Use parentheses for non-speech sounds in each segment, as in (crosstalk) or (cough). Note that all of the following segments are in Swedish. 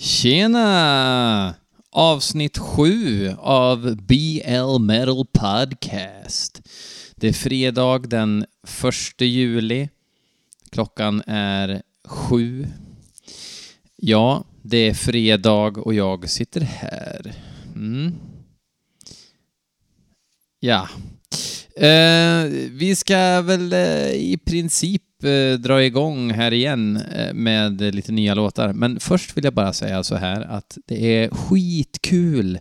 Tjena! Avsnitt 7 av BL Metal Podcast. Det är fredag den 1 juli. Klockan är sju. Ja, det är fredag och jag sitter här. Mm. Ja. Eh, vi ska väl eh, i princip Typ, eh, dra igång här igen eh, med lite nya låtar. Men först vill jag bara säga så här att det är skitkul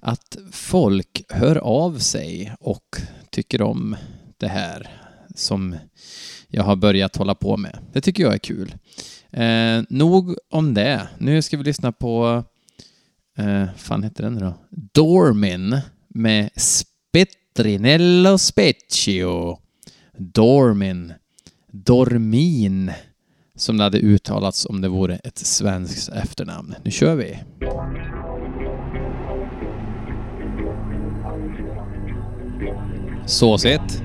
att folk hör av sig och tycker om det här som jag har börjat hålla på med. Det tycker jag är kul. Eh, nog om det. Nu ska vi lyssna på, eh, fan heter den då? Dormin med Spettrinello Specchio. Dormin. Dormin. Som det hade uttalats om det vore ett svenskt efternamn. Nu kör vi. Såsigt.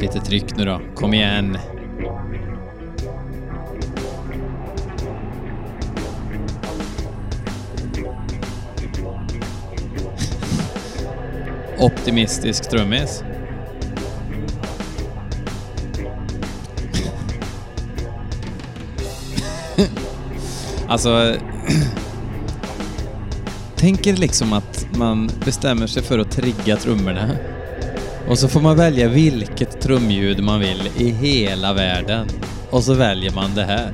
Lite tryck nu då. Kom igen. Optimistisk trummis. alltså... Tänker liksom att man bestämmer sig för att trigga trummorna. Och så får man välja vilket trumljud man vill i hela världen. Och så väljer man det här.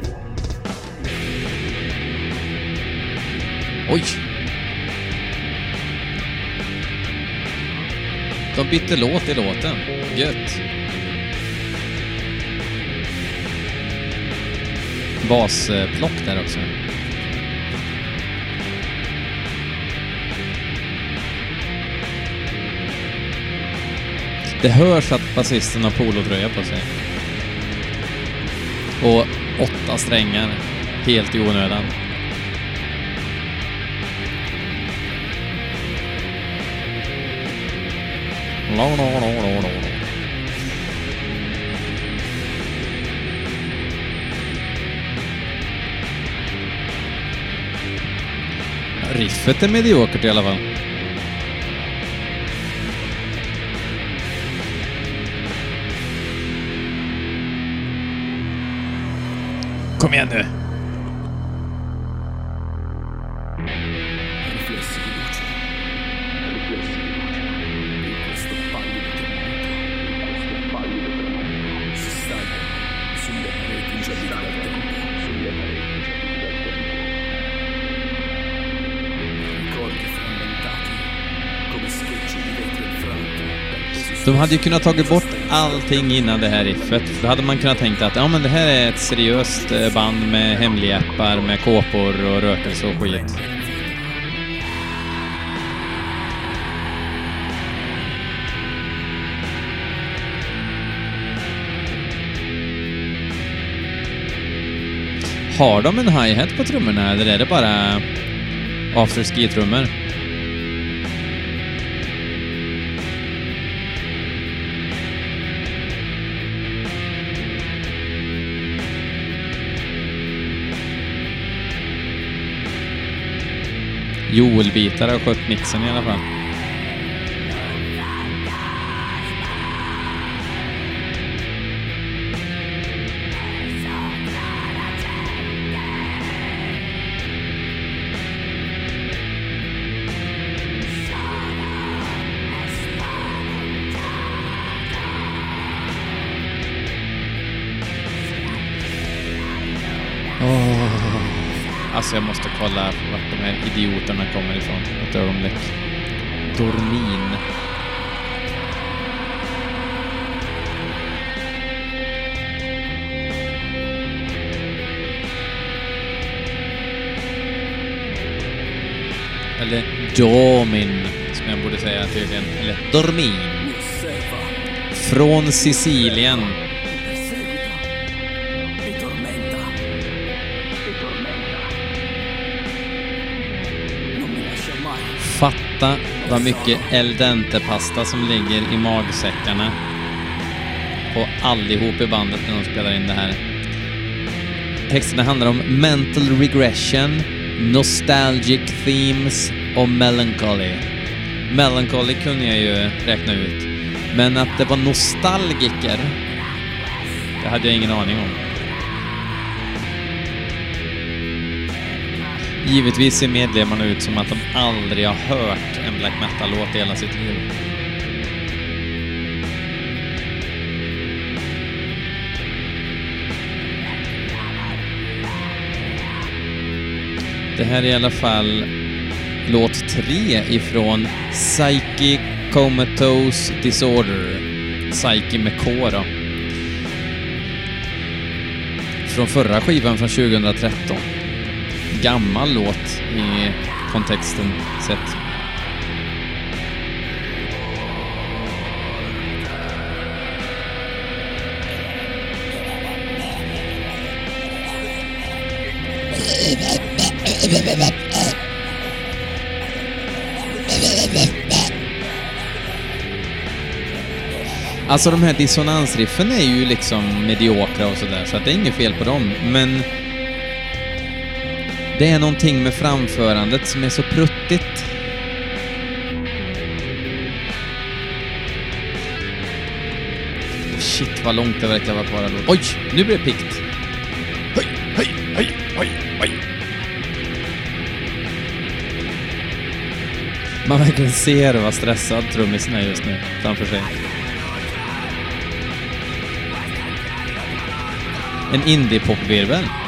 Oj! De bytte låt i låten. Gött. Basplock där också. Det hörs att basisten har polotröja på sig. Och åtta strängar. Helt i onödan. Riffet är mediokert i alla fall. Kom De hade ju kunnat tagit bort allting innan det här riffet. Då hade man kunnat tänka att ja, men det här är ett seriöst eh, band med hemliga appar, med kåpor och rökelse och skit. Har de en hi-hat på trummorna eller är det bara afterski-trummor? Joel-bitar har skött mixen i alla fall. Åh. Alltså jag måste kolla idioterna kommer ifrån. Ett ögonblick. Dormin. Eller Domin, som jag borde säga tydligen. Eller Dormin. Från Sicilien. Fatta vad mycket el dente-pasta som ligger i magsäckarna på allihop i bandet när de spelar in det här. Texterna handlar om mental regression, nostalgic themes och melancholy. Melancholy kunde jag ju räkna ut, men att det var nostalgiker, det hade jag ingen aning om. Givetvis ser medlemmarna ut som att de aldrig har hört en black metal-låt i hela sitt liv. Det här är i alla fall låt tre ifrån Psyche Comatose Disorder. Psyche med K då. Från förra skivan från 2013 gammal låt i kontexten sett. Alltså de här dissonansriffen är ju liksom mediokra och sådär, så att det är inget fel på dem, men det är någonting med framförandet som är så pruttigt. Shit vad långt det verkar vara kvar. Oj, nu blir det pikt. Höj, höj, höj, höj, höj. Man verkligen ser vad stressad trummisen är just nu framför sig. En indie-popvirvel.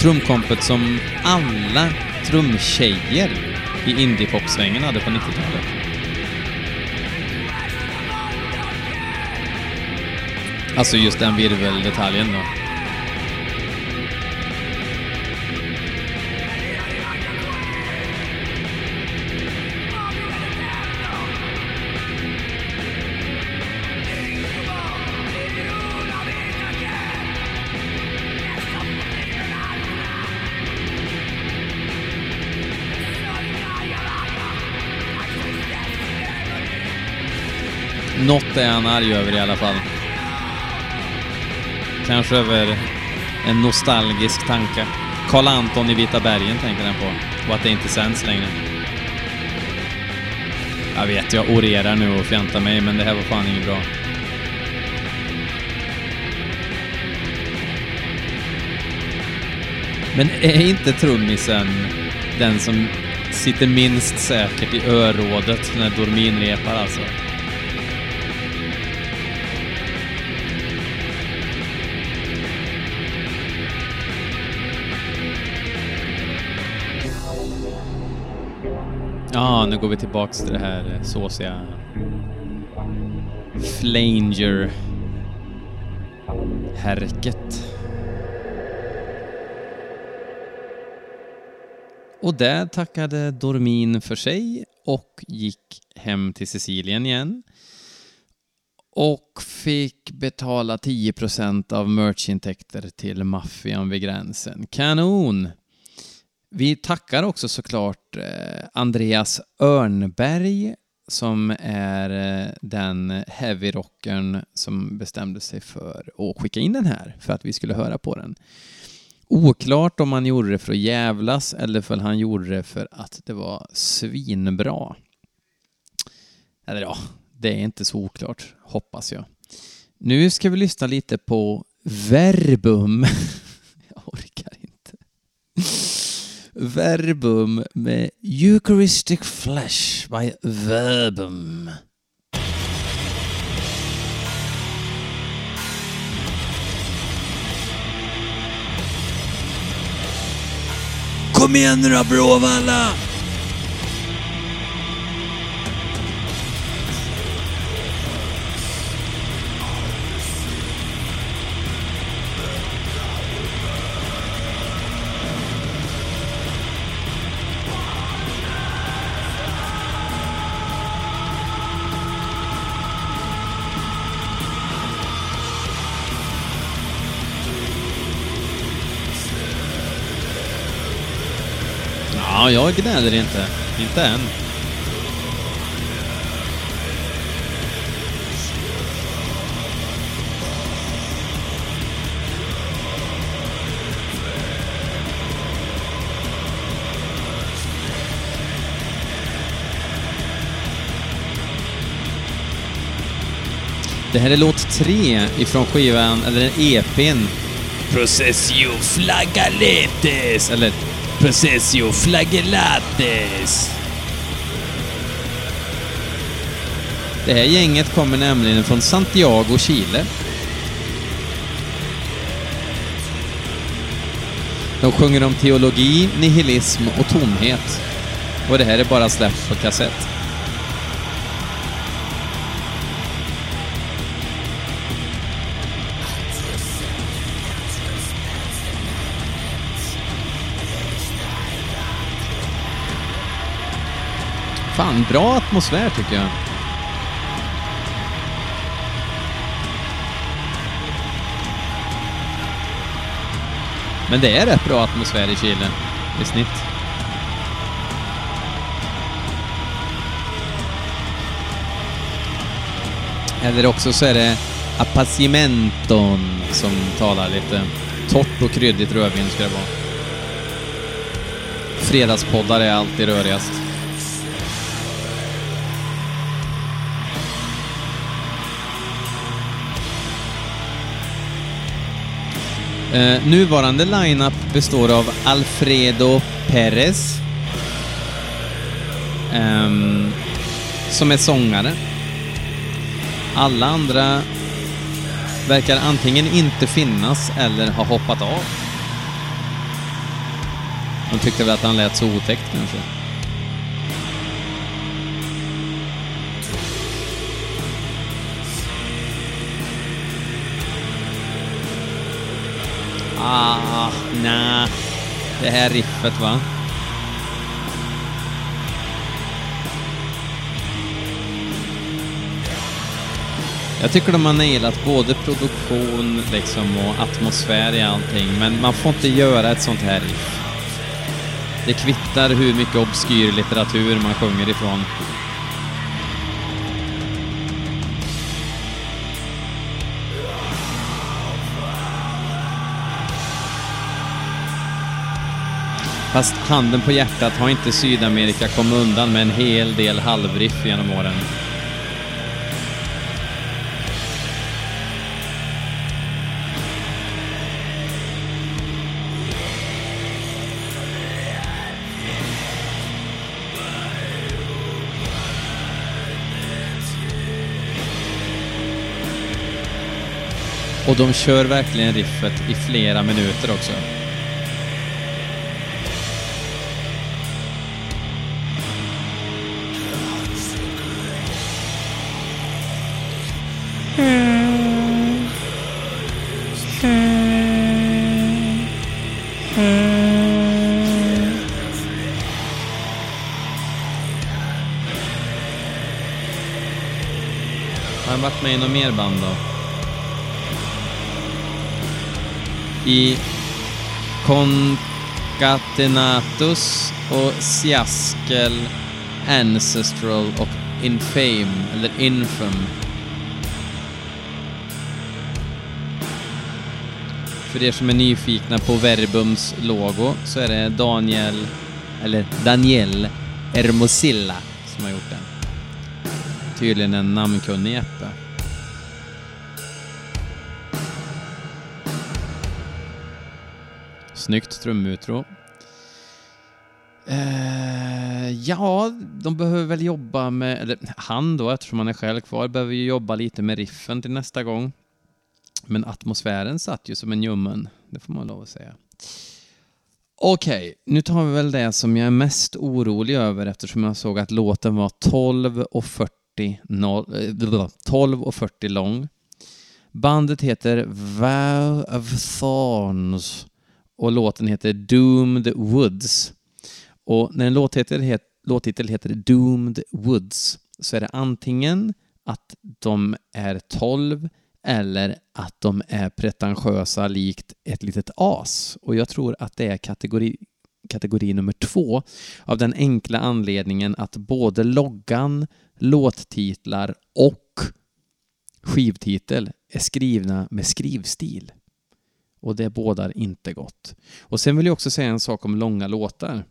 Trumkompet som alla trumtjejer i indiepopsvängen hade på 90-talet. Alltså just den virveldetaljen då. Något är han arg över i alla fall. Kanske över en nostalgisk tanke. Karl Anton i Vita bergen tänker han på. Och att det inte sänds längre. Jag vet, jag orerar nu och fjantar mig, men det här var fan inget bra. Men är inte trummisen den som sitter minst säkert i örådet när Dormin repar alltså? Ja, nu går vi tillbaks till det här eh, såsiga Flanger-härket. Och där tackade Dormin för sig och gick hem till Sicilien igen. Och fick betala 10% av merchintäkter till maffian vid gränsen. Kanon! Vi tackar också såklart eh, Andreas Örnberg som är eh, den heavy-rockern som bestämde sig för att skicka in den här för att vi skulle höra på den. Oklart om han gjorde det för att jävlas eller för att han gjorde det för att det var svinbra. Eller ja, det är inte så oklart, hoppas jag. Nu ska vi lyssna lite på Verbum. (laughs) jag orkar inte. Verbum med Eucharistic Flesh by Verbum. Kom igen nu då Bråvalla! Ja, jag gnäller inte. Inte än. Det här är låt tre ifrån skivan, eller EPn. Processio flagaletes, eller Possessio flagellates. Det här gänget kommer nämligen från Santiago, Chile. De sjunger om teologi, nihilism och tomhet. Och det här är bara släppt på kassett. Fan, bra atmosfär tycker jag. Men det är rätt bra atmosfär i Chile, i snitt. Eller också så är det Apacimenton som talar lite torrt och kryddigt rödvin ska det vara. Fredagspoddar är alltid rörigast. Eh, nuvarande lineup består av Alfredo Perez, Eh, som är sångare. Alla andra verkar antingen inte finnas eller ha hoppat av. De tyckte väl att han lät så otäckt kanske. Nja, nej. Det här riffet va? Jag tycker de har nailat både produktion liksom och atmosfär i allting, men man får inte göra ett sånt här riff. Det kvittar hur mycket obskyr litteratur man sjunger ifrån. Fast handen på hjärtat har inte Sydamerika kommit undan med en hel del halvriff genom åren. Och de kör verkligen riffet i flera minuter också. Varit med i något mer band då? I Concatenatus och Siaskel, Ancestral och Infame, eller Infam. För er som är nyfikna på Verbums logo så är det Daniel, eller Daniel Hermosilla som har gjort den. Tydligen en namnkunnig Jeppe. Snyggt trumutro. Eh, ja, de behöver väl jobba med, eller han då, eftersom han är själv kvar, behöver ju jobba lite med riffen till nästa gång. Men atmosfären satt ju som en ljummen, det får man lov att säga. Okej, nu tar vi väl det som jag är mest orolig över eftersom jag såg att låten var 12 och 40, 12 eh, och 40 lång. Bandet heter Vow of Thorns och låten heter Doomed Woods. Och när en låttitel, het, låttitel heter Doomed Woods så är det antingen att de är 12 eller att de är pretentiösa likt ett litet as. Och jag tror att det är kategori, kategori nummer två av den enkla anledningen att både loggan, låttitlar och skivtitel är skrivna med skrivstil. Och det bådar inte gott. Och sen vill jag också säga en sak om långa låtar.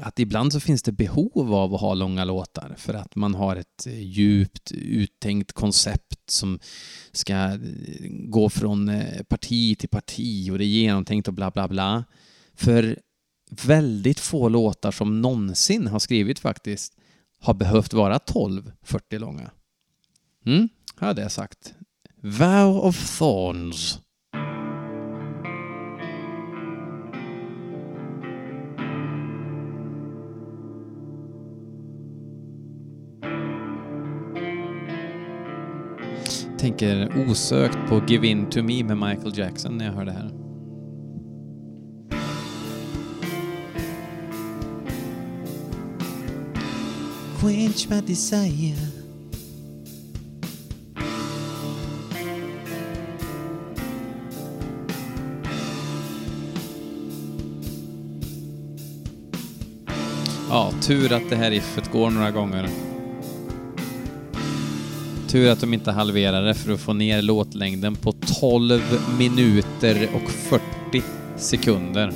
Att ibland så finns det behov av att ha långa låtar för att man har ett eh, djupt uttänkt koncept som ska eh, gå från eh, parti till parti och det är genomtänkt och bla bla bla. För väldigt få låtar som någonsin har skrivit faktiskt har behövt vara 12-40 långa. Mm, har jag sagt. Vow of Thorns. Tänker osökt på Give In To Me med Michael Jackson när jag hör det här. Quench my desire Ja, tur att det här riffet går några gånger. Tur att de inte halverade för att få ner låtlängden på 12 minuter och 40 sekunder.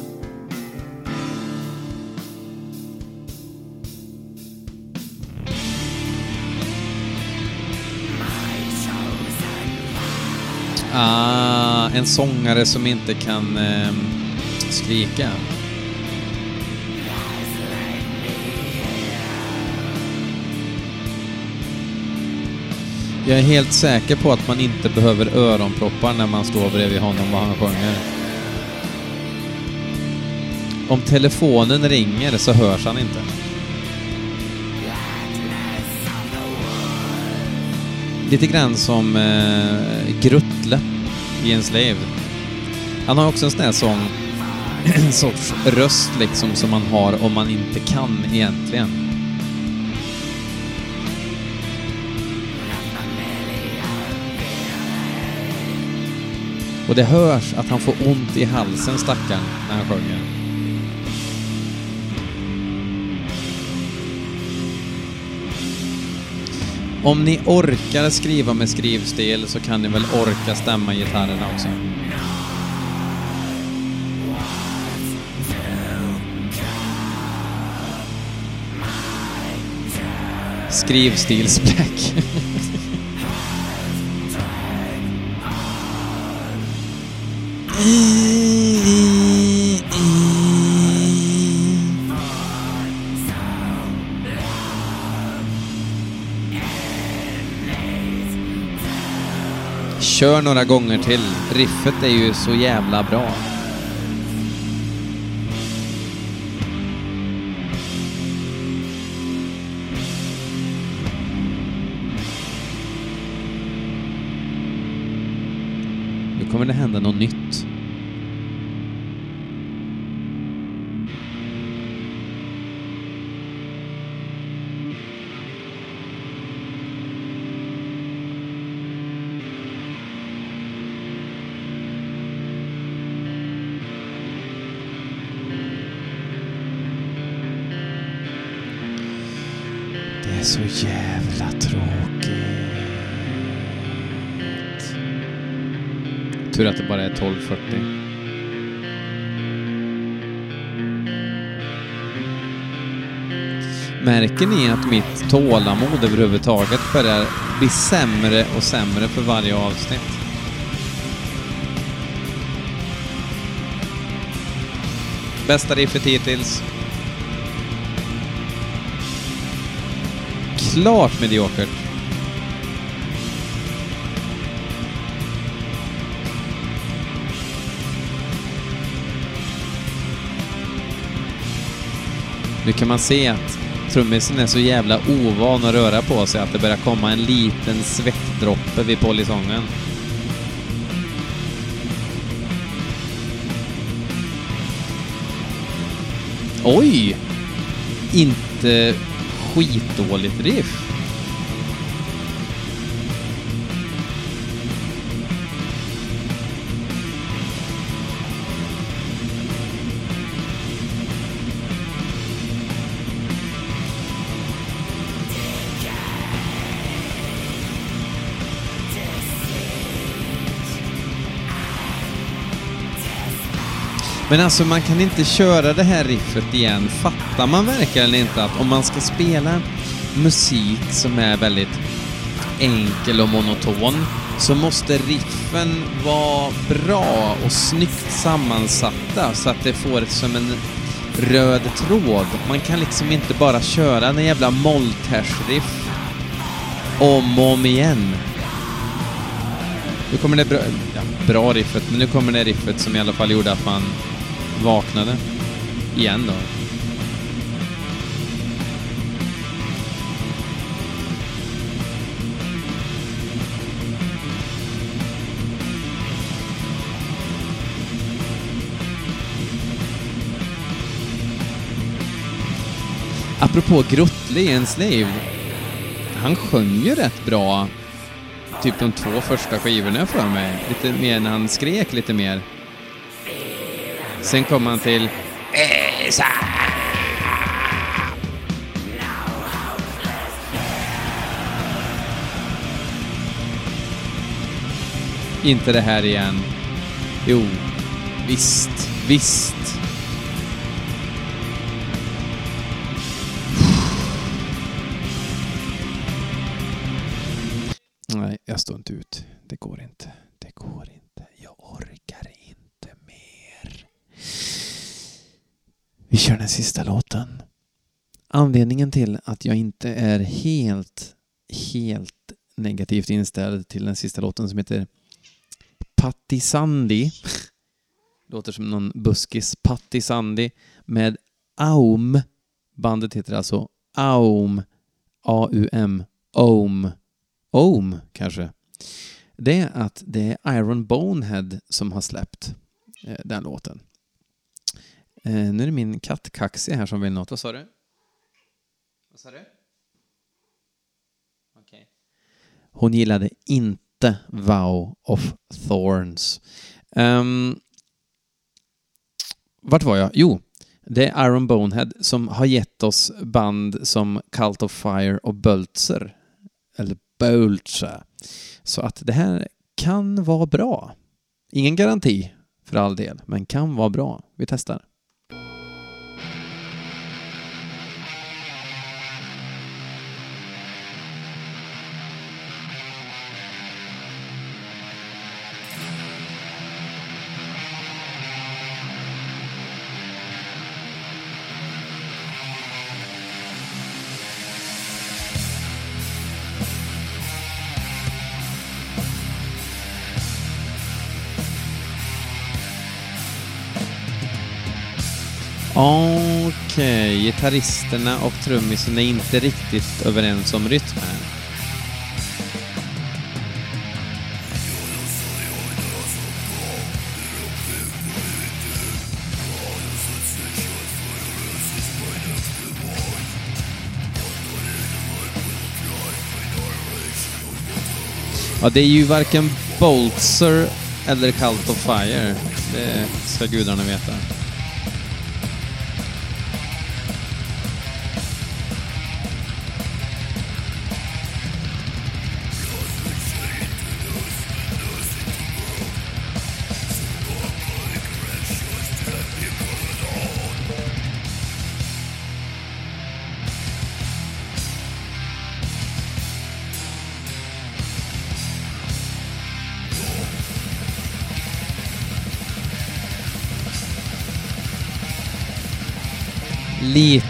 Ah, en sångare som inte kan eh, skrika. Jag är helt säker på att man inte behöver öronproppar när man står bredvid honom och han sjunger. Om telefonen ringer så hörs han inte. Lite grann som eh, Gruttle i Enslaved. Han har också en sån här sång, en (clears throat) sorts röst liksom som man har om man inte kan egentligen. Och det hörs att han får ont i halsen, stackaren, när han sjunger. Om ni orkar skriva med skrivstil så kan ni väl orka stämma gitarrerna också. Skrivstils-Black. (laughs) Kör några gånger till. Riffet är ju så jävla bra. Är så jävla tråkigt. Tur att det bara är 12.40. Märker ni att mitt tålamod överhuvudtaget börjar bli sämre och sämre för varje avsnitt? Bästa riffet hittills. Klart mediokert. Nu kan man se att trummisen är så jävla ovan att röra på sig att det börjar komma en liten svettdroppe vid polisongen. Oj! Inte skitdåligt riff. Men alltså man kan inte köra det här riffet igen. Fattar man verkligen inte att om man ska spela musik som är väldigt enkel och monoton så måste riffen vara bra och snyggt sammansatta så att det får som en röd tråd. Man kan liksom inte bara köra en jävla molltärsriff om och om igen. Nu kommer det bra, ja, bra riffet, men nu kommer det riffet som i alla fall gjorde att man vaknade. Igen då. Apropå Grottle i Enslaved. Han sjöng ju rätt bra typ de två första skivorna för mig. Lite mer när han skrek lite mer. Sen kom han till Esa! Inte det här igen. Jo, visst, visst. Nej, jag står inte ut. Det går inte. Det går inte. Jag orkar inte mer. Vi kör den sista låten. Anledningen till att jag inte är helt, helt negativt inställd till den sista låten som heter Patti Sandy. Låter som någon buskis. Patti Sandy med Aum. Bandet heter alltså Aum. A-U-M. Aum. Ohm, kanske. Det är att det är Iron Bonehead som har släppt eh, den låten. Eh, nu är det min katt Kaxi här som vill något. Vad sa du? Vad sa du? Okej. Hon gillade inte Vow of Thorns. Um, vart var jag? Jo, det är Iron Bonehead som har gett oss band som Cult of Fire och Böltzer. Eller Böltzer. Så att det här kan vara bra. Ingen garanti för all del, men kan vara bra. Vi testar. Okej, okay. gitarristerna och trummisen är inte riktigt överens om rytmen. Ja, det är ju varken Boltzer eller Cult of Fire. Det ska gudarna veta.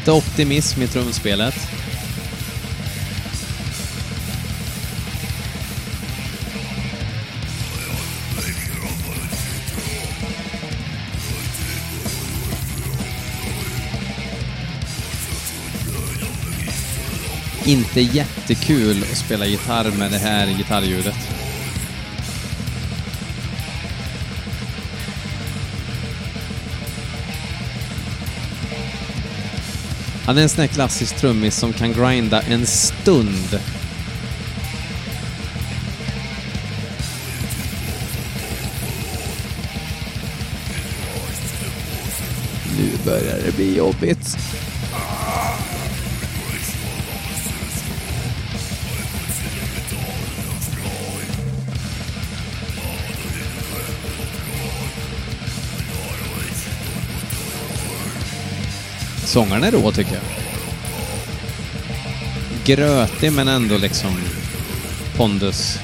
Lite optimism i trumspelet. Inte jättekul att spela gitarr med det här gitarrljudet. Han är en sån här klassisk trummis som kan grinda en stund. Nu börjar det bli jobbigt. Sångaren är rå tycker jag. Grötig men ändå liksom pondus.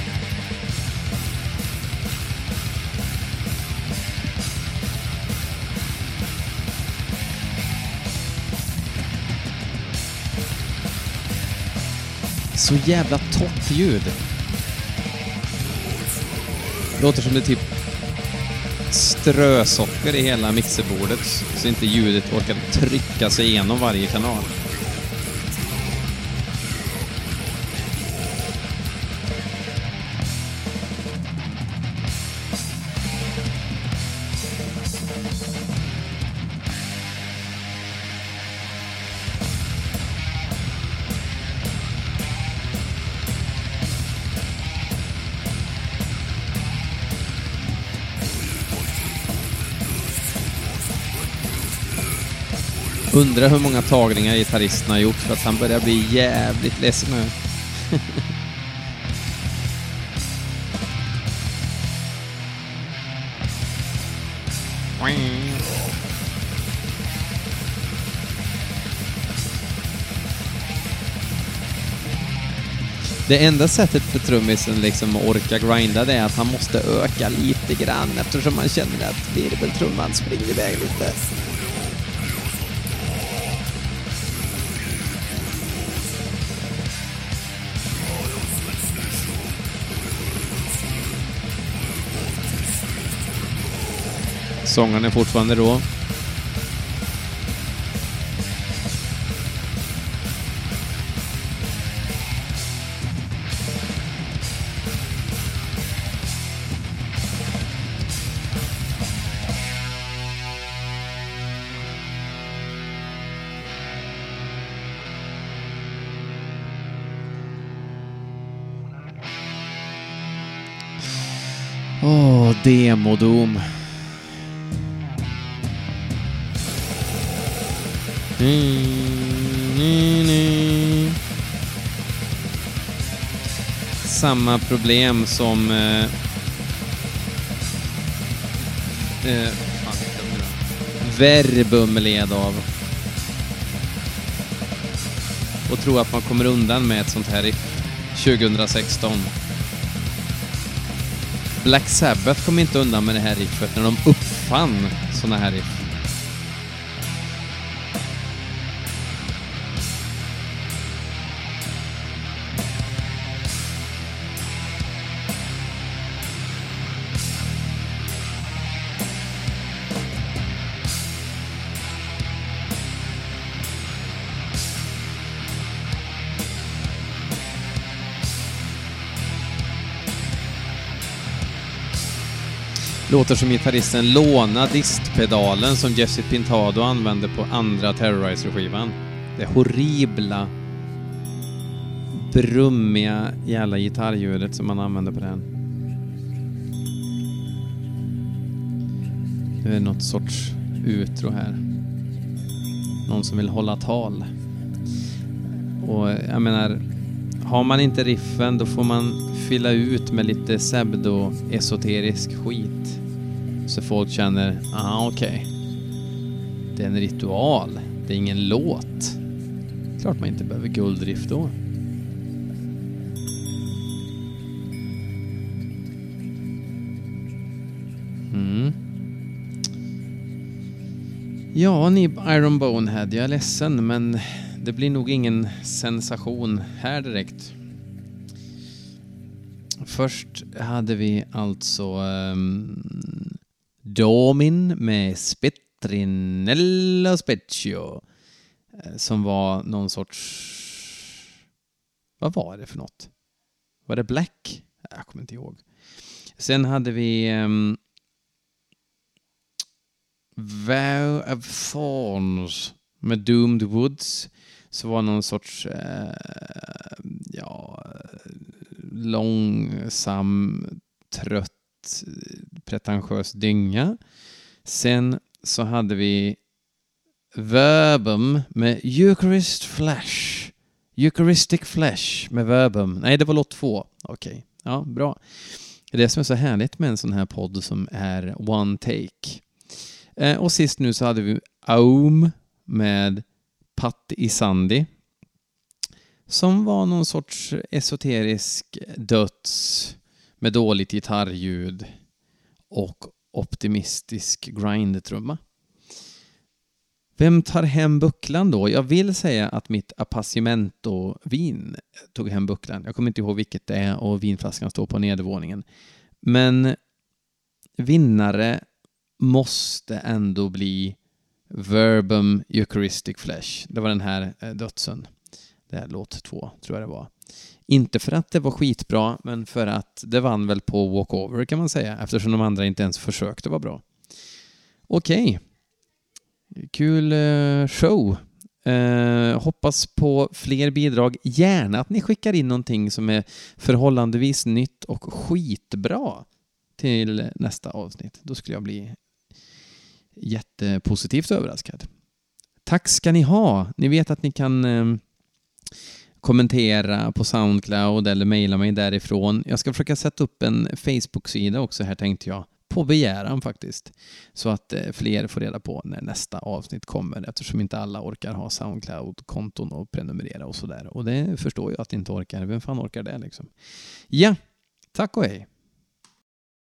Så jävla torrt ljud! Låter som det typ strösocker i hela mixerbordet så inte ljudet orkar trycka sig igenom varje kanal. Undrar hur många tagningar gitarristen har gjort för att han börjar bli jävligt ledsen nu. Det enda sättet för trummisen liksom att orka grinda det är att han måste öka lite grann eftersom han känner att virveltrumman springer iväg lite. Sångaren är fortfarande rå. Åh, demodom. Samma problem som... Eh, eh. Verbum led av. Och tro att man kommer undan med ett sånt här riff 2016. Black Sabbath kom inte undan med det här riffet när de uppfann såna här riff. Låter som gitarristen låna distpedalen som Jesse Pintado använde på andra Terrorizer-skivan. Det horribla, brummiga jävla gitarrljudet som man använder på den. Det är något sorts utro här. Någon som vill hålla tal. Och jag menar, har man inte riffen då får man fylla ut med lite pseudo-esoterisk skit. Så folk känner, ah okej. Okay. Det är en ritual, det är ingen låt. Klart man inte behöver guldrift då. Mm. Ja, ni Iron Bonehead, jag är ledsen men det blir nog ingen sensation här direkt. Först hade vi alltså um, Domin med Spettrinella Specchio eh, som var någon sorts... Vad var det för något? Var det Black? Jag kommer inte ihåg. Sen hade vi ehm, um, Vow of Thorns med Doomed Woods så var någon sorts Uh, ja, eh, långsam, trött, pretentiös dynga. Sen så hade vi Verbum med Eucharist Flash. Eucharistic Flash med Verbum. Nej, det var låt två. Okej, okay. ja, bra. Det är det som är så härligt med en sån här podd som är one take. Eh, och sist nu så hade vi Aum med Patti Isandi som var någon sorts esoterisk döds med dåligt gitarrljud och optimistisk grindtrumma. Vem tar hem bucklan då? Jag vill säga att mitt Appassimento-vin tog hem bucklan. Jag kommer inte ihåg vilket det är och vinflaskan står på nedervåningen. Men vinnare måste ändå bli Verbum Eucharistic Flesh. Det var den här eh, dödsen. Det är låt två, tror jag det var. Inte för att det var skitbra, men för att det vann väl på walkover kan man säga, eftersom de andra inte ens försökte vara bra. Okej. Okay. Kul eh, show. Eh, hoppas på fler bidrag. Gärna att ni skickar in någonting som är förhållandevis nytt och skitbra till nästa avsnitt. Då skulle jag bli jättepositivt överraskad. Tack ska ni ha. Ni vet att ni kan eh, kommentera på Soundcloud eller mejla mig därifrån. Jag ska försöka sätta upp en Facebook-sida också här tänkte jag på begäran faktiskt. Så att eh, fler får reda på när nästa avsnitt kommer eftersom inte alla orkar ha Soundcloud-konton och prenumerera och sådär. Och det förstår jag att inte orkar. Vem fan orkar det liksom? Ja, tack och hej.